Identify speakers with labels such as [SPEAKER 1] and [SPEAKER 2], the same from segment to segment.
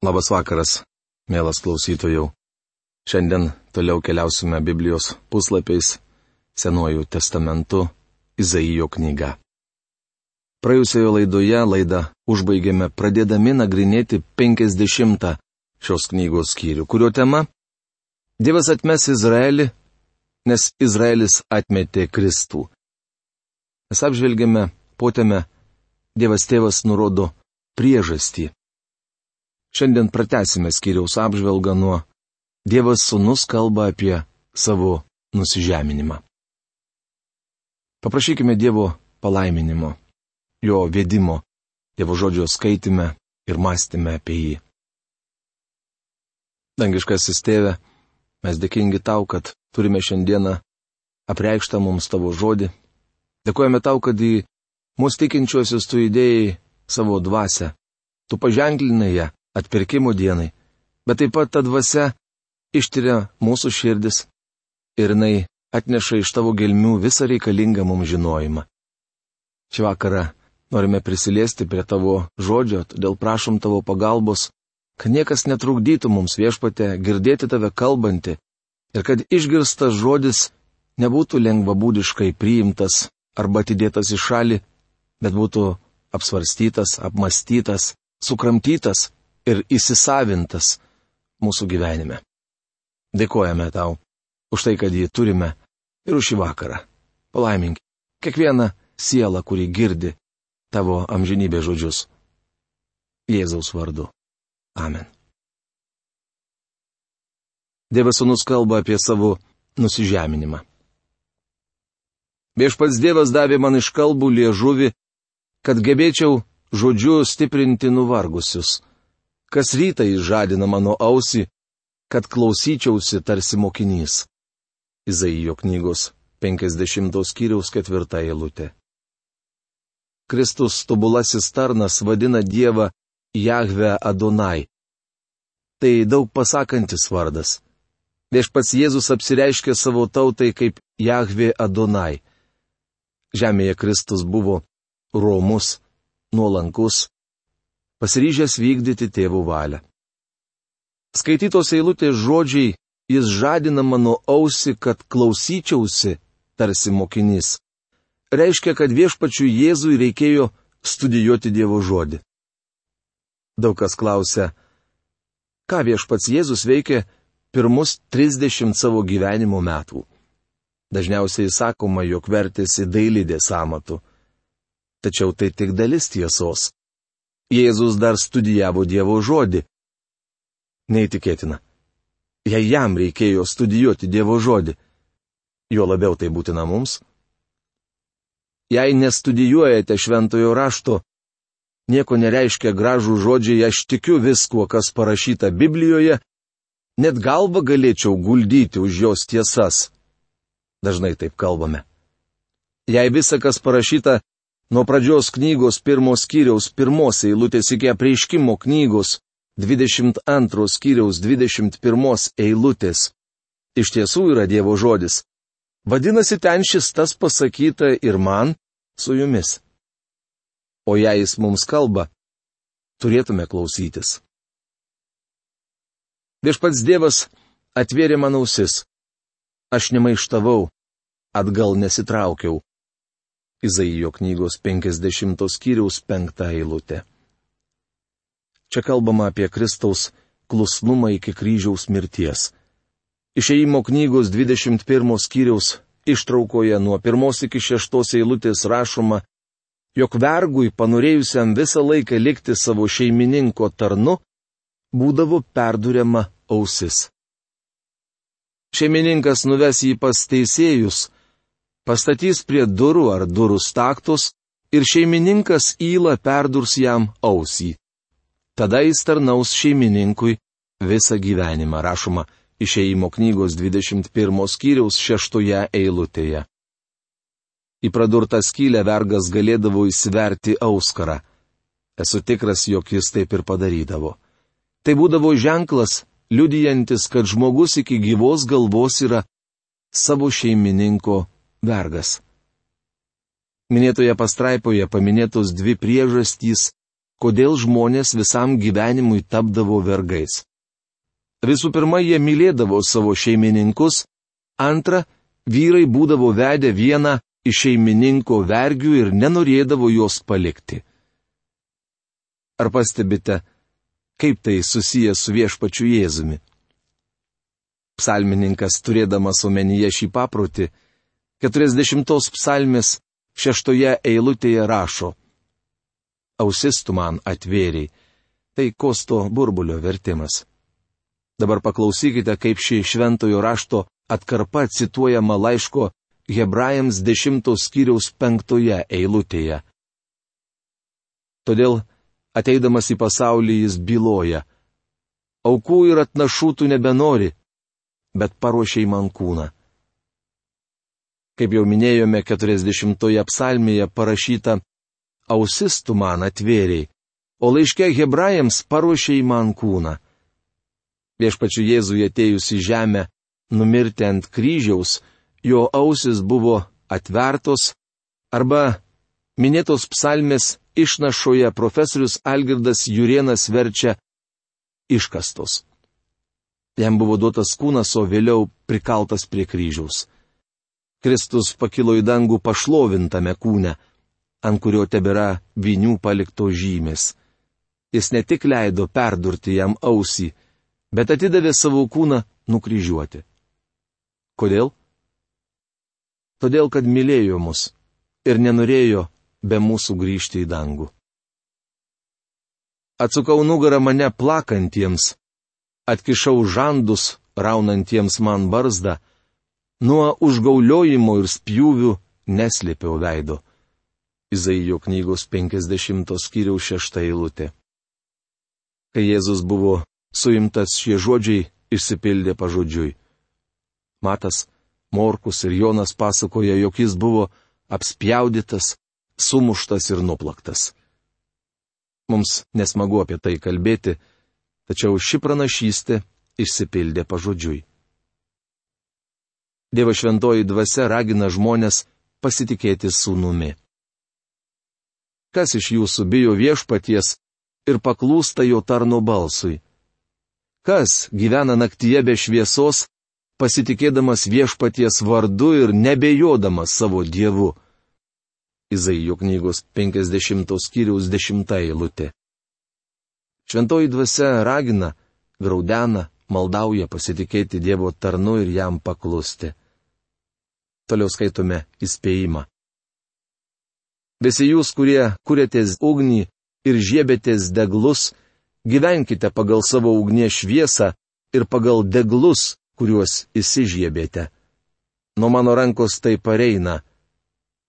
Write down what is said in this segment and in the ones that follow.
[SPEAKER 1] Labas vakaras, mielas klausytojų. Šiandien toliau keliausime Biblijos puslapiais Senuoju testamentu Izaijo knyga. Praėjusioje laidoje laidą užbaigėme pradėdami nagrinėti 50 šios knygos skyrių, kurio tema - Dievas atmes Izraelį, nes Izraelis atmetė Kristų. Mes apžvelgėme potėme Dievas tėvas nurodo priežastį Šiandien pratesime skyriaus apžvelgą nuo Dievas sunus kalba apie savo nusižeminimą. Paprašykime Dievo palaiminimo, jo vedimo, Dievo žodžio skaitime ir mąstime apie jį. Dangiškasis tėve, mes dėkingi tau, kad turime šiandieną apreikštą mums tavo žodį. Dėkojame tau, kad į mūsų tikinčiuosius tu įdėjai savo dvasę. Tu paženklinai ją atpirkimo dienai, bet taip pat ta dvasia ištiria mūsų širdis ir jinai atneša iš tavo gelmių visą reikalingą mums žinojimą. Šį vakarą norime prisiliesti prie tavo žodžio, todėl prašom tavo pagalbos, kad niekas netrukdytų mums viešpate girdėti tave kalbantį ir kad išgirstas žodis nebūtų lengvabūdiškai priimtas arba atidėtas į šalį, bet būtų apsvarstytas, apmastytas, sukramtytas ir įsisavintas mūsų gyvenime. Dėkojame tau už tai, kad jį turime ir už šį vakarą. Palaimink kiekvieną sielą, kuri girdi tavo amžinybės žodžius. Jėzaus vardu. Amen. Dievas sunus kalba apie savo nusižeminimą. Viešpats Dievas davė man iš kalbų liežuvi, kad gebėčiau žodžiu stiprinti nuvargusius. Kas rytą jis žadina mano ausį, kad klausyčiausi tarsi mokinys. Izaijo knygos 50 skyriaus ketvirta eilutė. Kristus tobulasis tarnas vadina Dievą Jahve Adonai. Tai daug pasakantis vardas. Viešpats Jėzus apsireiškė savo tautai kaip Jahve Adonai. Žemėje Kristus buvo romus, nuolankus, pasiryžęs vykdyti tėvų valią. Skaitytos eilutės žodžiai jis žadina mano ausi, kad klausyčiausi, tarsi mokinys. Reiškia, kad viešpačių Jėzui reikėjo studijuoti Dievo žodį. Daug kas klausia, ką viešpats Jėzus veikė pirmus 30 savo gyvenimo metų. Dažniausiai sakoma, jog vertėsi dailydės amatu. Tačiau tai tik dalis tiesos. Jėzus dar studijavo Dievo žodį. Neįtikėtina. Jei jam reikėjo studijuoti Dievo žodį, jo labiau tai būtina mums. Jei nestudijuojate šventojo rašto, nieko nereiškia gražų žodžiai, aš tikiu viskuo, kas parašyta Biblijoje, net galvą galėčiau guldyti už jos tiesas. Dažnai taip kalbame. Jei visa, kas parašyta Nuo pradžios knygos pirmos skyriaus pirmos eilutės iki apreiškimo knygos 22 skyriaus 21 eilutės. Iš tiesų yra Dievo žodis. Vadinasi, ten šis tas pasakyta ir man su jumis. O jei jis mums kalba, turėtume klausytis. Viešpats Dievas atvėrė man ausis. Aš nemaištavau, atgal nesitraukiau. Izaijo knygos 50 skyriaus 5 eilutė. Čia kalbama apie Kristaus klusnumą iki kryžiaus mirties. Išėjimo knygos 21 skyriaus ištraukoje nuo 1 iki 6 eilutės rašoma, jog vergui panorėjusiam visą laiką likti savo šeimininko tarnu, būdavo perduriama ausis. Šeimininkas nuves jį pas teisėjus, pastatys prie durų ar durų staktus ir šeimininkas įla perdurs jam ausį. Tada jis tarnaus šeimininkui visą gyvenimą, rašoma išeimo knygos 21 skyriaus 6 eilutėje. Į pradurtą skylę vergas galėdavo įsiverti auskarą. Esu tikras, jog jis taip ir padarydavo. Tai būdavo ženklas, liudijantis, kad žmogus iki gyvos galvos yra savo šeimininko vergas. Minėtoje pastraipoje paminėtos dvi priežastys, kodėl žmonės visam gyvenimui tapdavo vergais. Visų pirma, jie mylėdavo savo šeimininkus, antra, vyrai būdavo vedę vieną iš šeimininko vergių ir nenorėdavo jos palikti. Ar pastebite, kaip tai susijęs su viešpačiu Jėzumi? Psalmininkas, turėdamas omenyje šį paprotį, 40 psalmės šeštoje eilutėje rašo: Ausis tu man atvėriai. Tai kosto burbulio vertimas. Dabar paklausykite, kaip ši šventojo rašto atkarpa cituojama laiško Hebrajams dešimtos skyriaus penktoje eilutėje. Todėl, ateidamas į pasaulį, jis byloja. Aukų ir atnašų tu nebenori, bet paruošiai man kūną. Kaip jau minėjome, 40 psalmėje parašyta, ausis tu man atvėriai, o laiške hebrajams paruošiai man kūną. Viešpačiu Jėzui atėjus į žemę, numirti ant kryžiaus, jo ausis buvo atvertos, arba minėtos psalmės išnašoje profesorius Algirdas Jurienas verčia iškastos. Jam buvo duotas kūnas, o vėliau prikaltas prie kryžiaus. Kristus pakilo į dangų pašlovintame kūne, ant kurio tebėra vinių palikto žymės. Jis ne tik leido perdurti jam ausį, bet atidavė savo kūną nukryžiuoti. Kodėl? Todėl, kad mylėjo mus ir nenorėjo be mūsų grįžti į dangų. Atsukau nugarą mane plakantiems, atkišau žandus, raunantiems man barzdą, nuo užgauliojimo ir spjūvių neslėpiau veido. Izaijo knygos 50 skyriaus 6 eilutė. Kai Jėzus buvo suimtas, šie žodžiai išsipildė pažodžiui. Matas, Morkus ir Jonas pasakoja, jog jis buvo apspjaudytas, sumuštas ir nuplaktas. Mums nesmagu apie tai kalbėti, tačiau ši pranašystė išsipildė pažodžiui. Dievo šventoji dvasia ragina žmonės pasitikėti sūnumi. Kas iš jūsų bijo viešpaties ir paklūsta jo tarno balsui? Kas gyvena naktyje be šviesos pasitikėdamas viešpaties vardu ir nebejodamas savo dievu. Izaijo knygos 50 skyriaus 10 eilutė. Šventoji dvasia ragina, graudena, maldauja pasitikėti Dievo tarnu ir jam paklusti. Toliau skaitome įspėjimą. Visi jūs, kurie kuriatės ugnį ir žiebėtės deglus, gyvenkite pagal savo ugnies šviesą ir pagal deglus, kuriuos įsižiebėte. Nuo mano rankos tai pareina.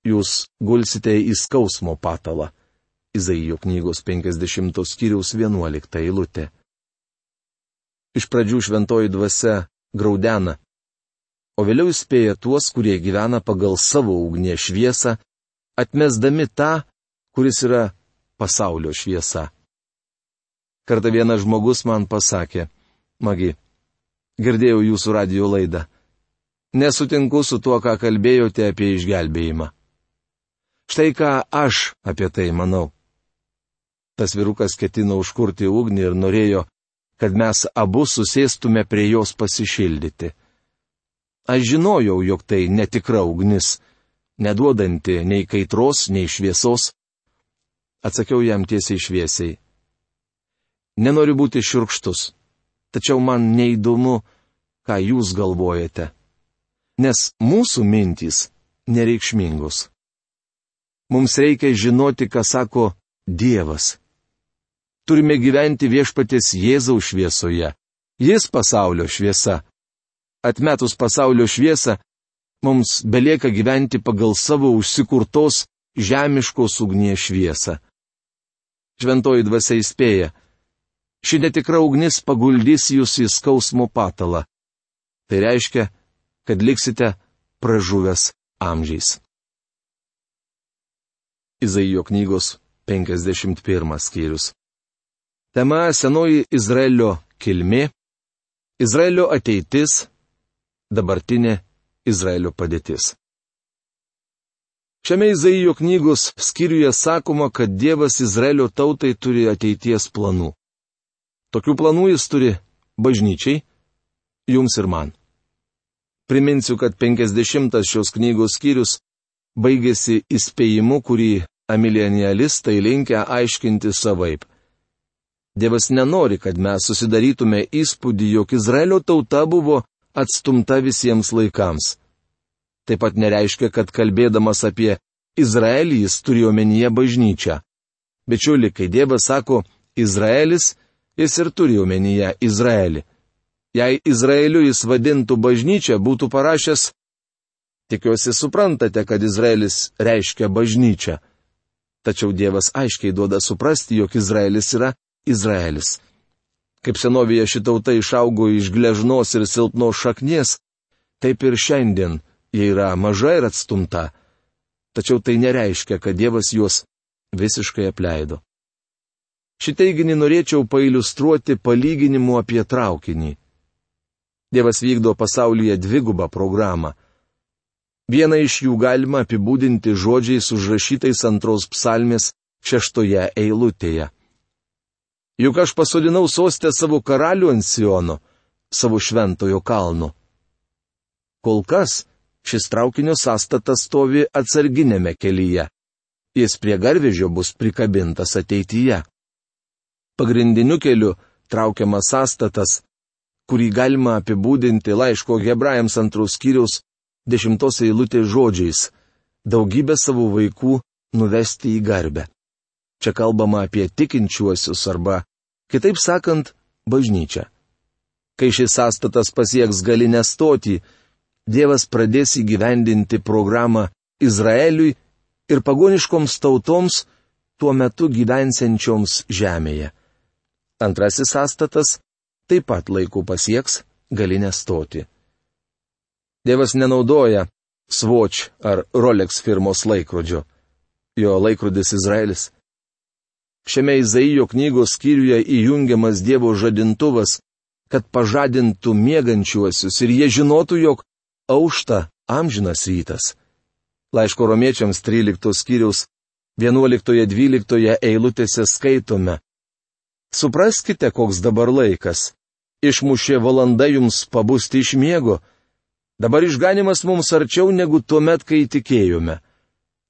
[SPEAKER 1] Jūs gulsite į skausmo patalą. Izaijo knygos 50 skyriaus 11 eilutė. Iš pradžių šventoji dvasia graudena, o vėliau įspėja tuos, kurie gyvena pagal savo ugnė šviesą, atmesdami tą, kuris yra pasaulio šviesa. Kartą vienas žmogus man pasakė, Magi, Girdėjau jūsų radio laidą. Nesutinku su tuo, ką kalbėjote apie išgelbėjimą. Štai ką aš apie tai manau. Tas virukas ketino užkurti ugnį ir norėjo, kad mes abu susėstume prie jos pasišildyti. Aš žinojau, jog tai netikra ugnis, neduodanti nei kaitros, nei šviesos. Atsakiau jam tiesiai šviesiai. Nenoriu būti širkštus tačiau man neįdomu, ką jūs galvojate. Nes mūsų mintys nereikšmingos. Mums reikia žinoti, ką sako Dievas. Turime gyventi viešpatės Jėzaus šviesoje. Jis pasaulio šviesa. Atmetus pasaulio šviesą, mums belieka gyventi pagal savo užsikurtos žemiškos ugnies šviesą. Šventoji dvasia įspėja, ši netikra ugnis paguldys jūs į skausmo patalą. Tai reiškia, kad liksite pražuvęs amžiais. Izaijo knygos 51 skyrius. Tema senoji Izraelio kilmė, Izraelio ateitis, dabartinė Izraelio padėtis. Šiame Izaijo knygos skyriuje sakoma, kad Dievas Izraelio tautai turi ateities planų. Tokių planų jis turi bažnyčiai, jums ir man. Priminsiu, kad 50 šios knygos skyrius baigėsi įspėjimu, kurį amilianialistai linkia aiškinti savaip. Dievas nenori, kad mes susidarytume įspūdį, jog Izraelio tauta buvo atstumta visiems laikams. Taip pat nereiškia, kad kalbėdamas apie Izraelį jis turi omenyje bažnyčią. Bičiuli, kai Dievas sako Izraelis, jis ir turi omenyje Izraelį. Jei Izraeliu jis vadintų bažnyčią, būtų parašęs, tikiuosi suprantate, kad Izraelis reiškia bažnyčią. Tačiau Dievas aiškiai duoda suprasti, jog Izraelis yra Izraelis. Kaip senovėje šitauta išaugo iš gležnos ir silpnos šaknies, taip ir šiandien jie yra maža ir atstumta. Tačiau tai nereiškia, kad Dievas juos visiškai apleido. Šį teiginį norėčiau pailustruoti palyginimu apie traukinį. Dievas vykdo pasaulyje dvigubą programą. Vieną iš jų galima apibūdinti žodžiais užrašytais antros psalmės šeštoje eilutėje. Juk aš pasodinau sostę savo karalių ant Siono, savo šventojo kalno. Kol kas šis traukinio sąstatas stovi atsarginėme kelyje. Jis prie garvežio bus prikabintas ateityje. Pagrindiniu keliu traukiamas sąstatas kurį galima apibūdinti laiško hebrajams antros skyriaus dešimtos eilutės žodžiais - daugybę savo vaikų nuvesti į garbę. Čia kalbama apie tikinčiuosius arba, kitaip sakant, bažnyčią. Kai šis sąstatas pasieks galinę stotį, Dievas pradės įgyvendinti programą Izraeliui ir pagoniškoms tautoms tuo metu gyvensenčioms žemėje. Antrasis sąstatas taip pat laiku pasieks galinę stoti. Dievas nenaudoja Swatch ar Rolex firmos laikrodžio. Jo laikrodis Izraelis. Šiame Izaijo knygos skyriuje įjungiamas Dievo žadintuvas, kad pažadintų mėgančiuosius ir jie žinotų, jog aušta amžinas rytas. Laiško romiečiams 13 skyriaus 11-12 eilutėse skaitome. Supraskite, koks dabar laikas išmušė valanda jums pabusti iš miego. Dabar išganimas mums arčiau negu tuo met, kai tikėjome.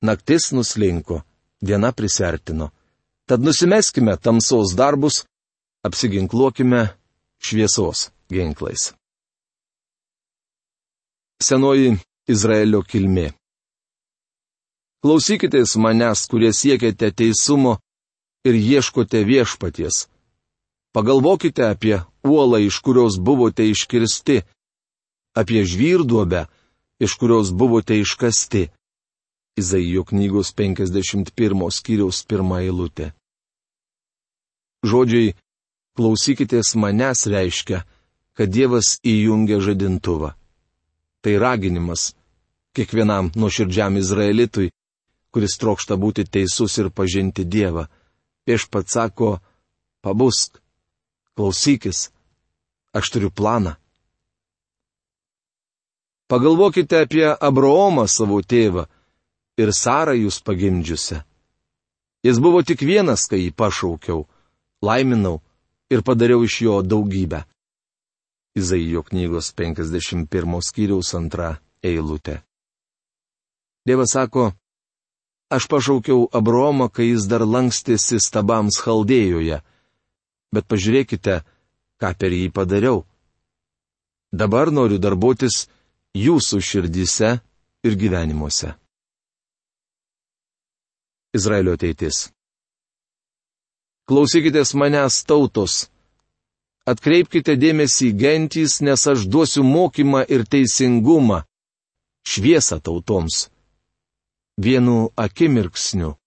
[SPEAKER 1] Naktis nuslinko, diena prisertino. Tad nusimeskime tamsos darbus, apsiginkluokime šviesos ginklais. Senoji Izraelio kilmė. Klausykitės manęs, kurie siekiate teisumo ir ieškote viešpaties. Pagalvokite apie uolą, iš kurios buvote iškirsti, apie žvyrduobę, iš kurios buvote iškasti. Izaijo knygos 51 skyriaus pirmą eilutę. Žodžiai klausykitės manęs reiškia, kad Dievas įjungia žadintuvą. Tai raginimas kiekvienam nuoširdžiam izraelitui, kuris trokšta būti teisus ir pažinti Dievą. Viešpat sako, pabusk, Klausykis, aš turiu planą. Pagalvokite apie Abraomą savo tėvą ir Sarą jūs pagimdžiusią. Jis buvo tik vienas, kai jį pašaukiau, laiminau ir padariau iš jo daugybę. Izaijo knygos 51 skyriaus antra eilutė. Dievas sako, aš pašaukiau Abromą, kai jis dar lankstėsi stabams Chaldėjoje bet pažiūrėkite, ką per jį padariau. Dabar noriu darbuotis jūsų širdyse ir gyvenimuose. Izraelio ateitis. Klausykitės manęs tautos. Atkreipkite dėmesį gentys, nes aš duosiu mokymą ir teisingumą, šviesą tautoms. Vienu akimirksniu.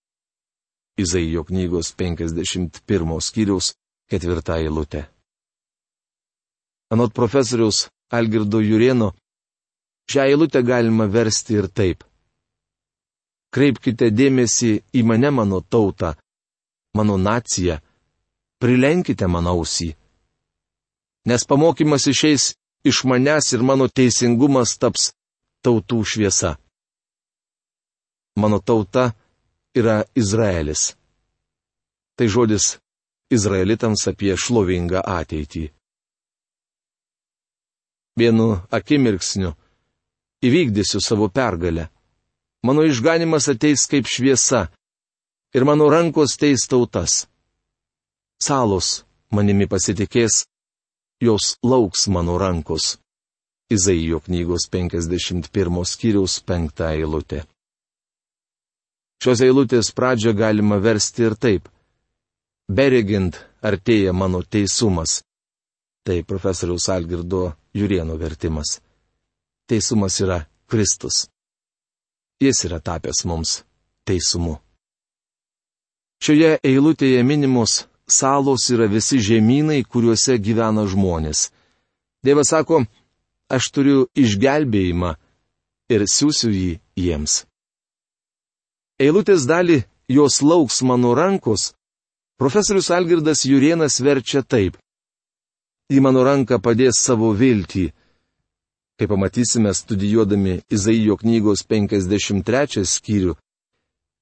[SPEAKER 1] Izaijo knygos 51 skyriaus ketvirtą eilutę. Anot profesoriaus Algirdo Jurieno, šią eilutę galima versti ir taip. Kreipkite dėmesį į mane mano tautą, mano naciją, prilenkite mano ausį. Nes pamokymas išeis iš manęs ir mano teisingumas taps tautų šviesa. mano tauta yra Izraelis. Tai žodis Izraelitams apie šlovingą ateitį. Vienu akimirksniu įvykdysiu savo pergalę. Mano išganimas ateis kaip šviesa ir mano rankos teis tautas. Salos manimi pasitikės, jos lauks mano rankos. Izaijo knygos 51 skyriaus 5 eilutė. Šios eilutės pradžią galima versti ir taip. Beregint artėja mano teisumas. Tai profesoriaus Algirdo Jurieno vertimas. Teisumas yra Kristus. Jis yra tapęs mums teisumu. Šioje eilutėje minimos salos yra visi žemynai, kuriuose gyvena žmonės. Dievas sako, aš turiu išgelbėjimą ir siūsiu jį jiems. Eilutės dalį jos lauks mano rankos, profesorius Algirdas Jurienas verčia taip. Į mano ranką padės savo viltį. Kaip pamatysime studijuodami Izaijo knygos 53 skyrių,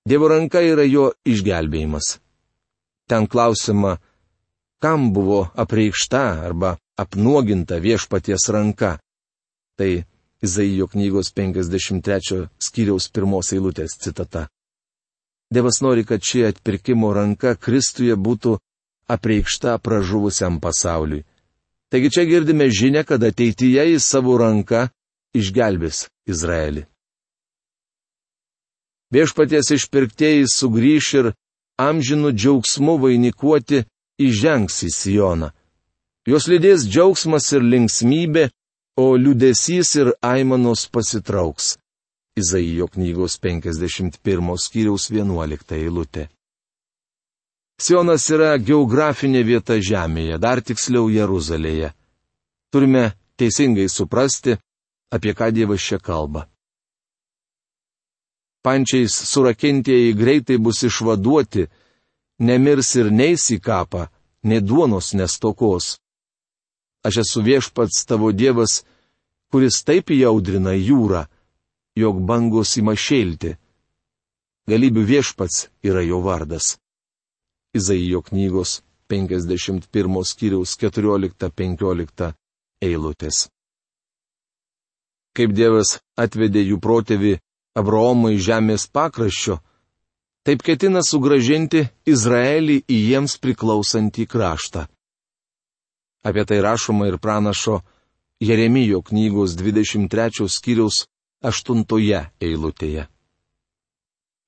[SPEAKER 1] Dievo ranka yra jo išgelbėjimas. Ten klausima, kam buvo apreikšta arba apnuoginta viešpaties ranka. Tai Izaijo knygos 53 skyriaus pirmos eilutės citata. Dievas nori, kad ši atpirkimo ranka Kristuje būtų apreikšta pražuvusiam pasauliui. Taigi čia girdime žinę, kad ateityje į savo ranką išgelbės Izraelį. Viešpaties išpirktieji sugrįš ir amžinų džiaugsmų vainikuoti įžengs į Sioną. Jos lydės džiaugsmas ir linksmybė, o liudesys ir aimanos pasitrauks. Izaijo knygos 51 skyriaus 11 eilutė. Sionas yra geografinė vieta Žemėje, dar tiksliau Jeruzalėje. Turime teisingai suprasti, apie ką Dievas čia kalba. Pančiais surakintieji greitai bus išvaduoti, nemirs ir neis į kapą, nei duonos nestokos. Aš esu viešpats tavo Dievas, kuris taip įaudrina jūrą, jog bangos ima šėlti. Galybių viešpats yra jo vardas. Izaijo knygos 51 skyriaus 14-15 eilutės. Kaip Dievas atvedė jų protėvį Abraomui žemės pakraščio, taip ketina sugražinti Izraelį į jiems priklausantį kraštą. Apie tai rašoma ir pranašo Jeremijo knygos 23 skyriaus 8 eilutėje.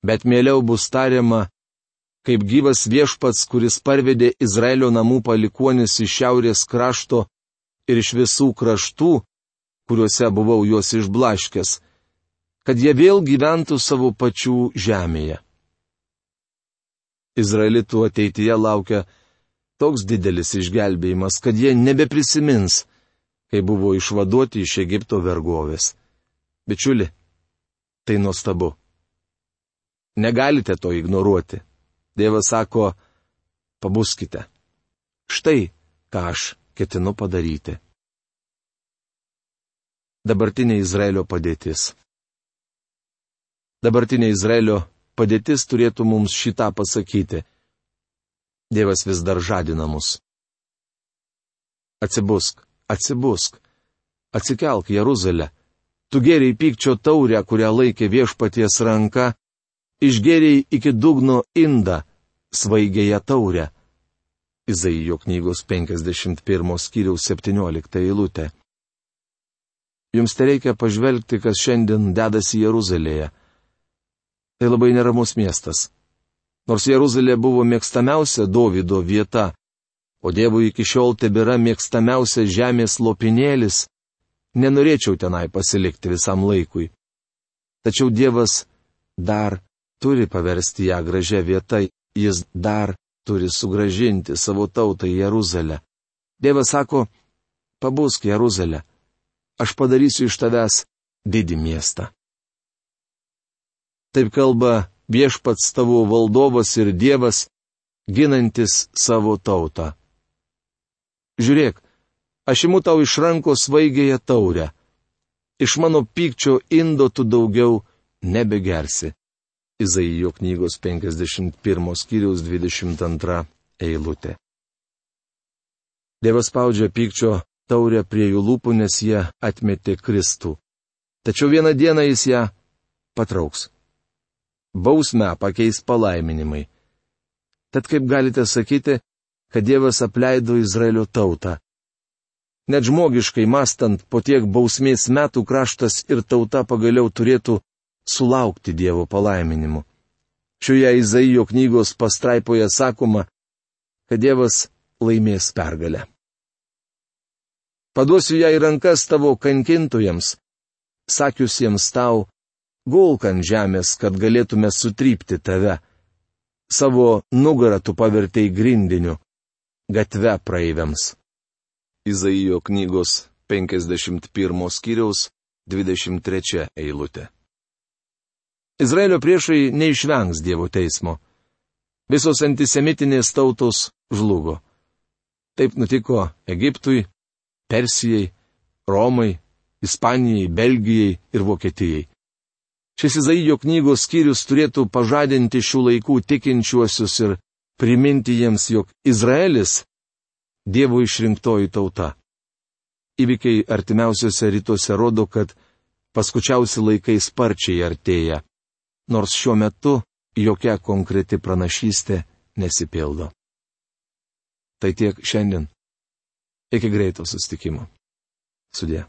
[SPEAKER 1] Bet mieliau bus tariama, kaip gyvas viešpats, kuris parvedė Izraelio namų palikuonis iš šiaurės krašto ir iš visų kraštų, kuriuose buvau juos išblaškęs, kad jie vėl gyventų savo pačių žemėje. Izraelitų ateityje laukia toks didelis išgelbėjimas, kad jie nebeprisimins, kai buvo išvaduoti iš Egipto vergovės. Bičiuli, tai nuostabu. Negalite to ignoruoti. Dievas sako, pabuskite. Štai, ką aš ketinu padaryti. Dabartinė Izraelio padėtis. Dabartinė Izraelio padėtis turėtų mums šitą pasakyti. Dievas vis dar žadina mus. Atsibusk, atsibusk, atsikelk Jeruzalę. Tu geriai pykčio taurę, kurią laikė viešpaties ranka, išgeriai iki dugno indą, svaigėją taurę. Izaijo knygos 51 skyriaus 17 eilutė. Jums te reikia pažvelgti, kas šiandien dedasi Jeruzalėje. Tai labai neramus miestas. Nors Jeruzalė buvo mėgstamiausia Dovido vieta, o Dievui iki šiol tebėra mėgstamiausias žemės lopinėlis, nenorėčiau tenai pasilikti visam laikui. Tačiau Dievas dar turi paversti ją gražią vietą, jis dar turi sugražinti savo tautą į Jeruzalę. Dievas sako, pabusk Jeruzalę, aš padarysiu iš tavęs didį miestą. Taip kalba viešpats tavo valdovas ir Dievas, ginantis savo tautą. Žiūrėk, aš imu tau iš rankos vaigėje taurę. Iš mano pykčio indo tu daugiau nebegersi. Izaijo knygos 51 skyriaus 22 eilutė. Dievas spaudžia pykčio taurę prie jų lūpų, nes jie atmetė Kristų. Tačiau vieną dieną jis ją patrauks. Bausmę pakeis palaiminimai. Tad kaip galite sakyti, kad Dievas apleido Izraelio tautą? Net žmogiškai mastant, po tiek bausmės metų kraštas ir tauta pagaliau turėtų sulaukti Dievo palaiminimu. Šioje Izaijo knygos pastraipoje sakoma, kad Dievas laimės pergalę. Paduosiu ją į rankas tavo kankintojams, sakiusiems tau, gulk ant žemės, kad galėtume sutrypti tave. Savo nugarą tu pavertei grindiniu, gatve praeiviams. Izaijo knygos 51 skyriaus 23 eilutė. Izraelio priešai neišvengs Dievo teismo. Visos antisemitinės tautos žlugo. Taip nutiko Egiptui, Persijai, Romai, Ispanijai, Belgijai ir Vokietijai. Šis Izaijo knygos skyrius turėtų pažadinti šių laikų tikinčiuosius ir priminti jiems, jog Izraelis Dievo išrinktoji tauta. Įvykiai artimiausiose rytuose rodo, kad paskučiausi laikai sparčiai artėja, nors šiuo metu jokia konkreti pranašystė nesipildo. Tai tiek šiandien. Iki greito sustikimo. Sudė.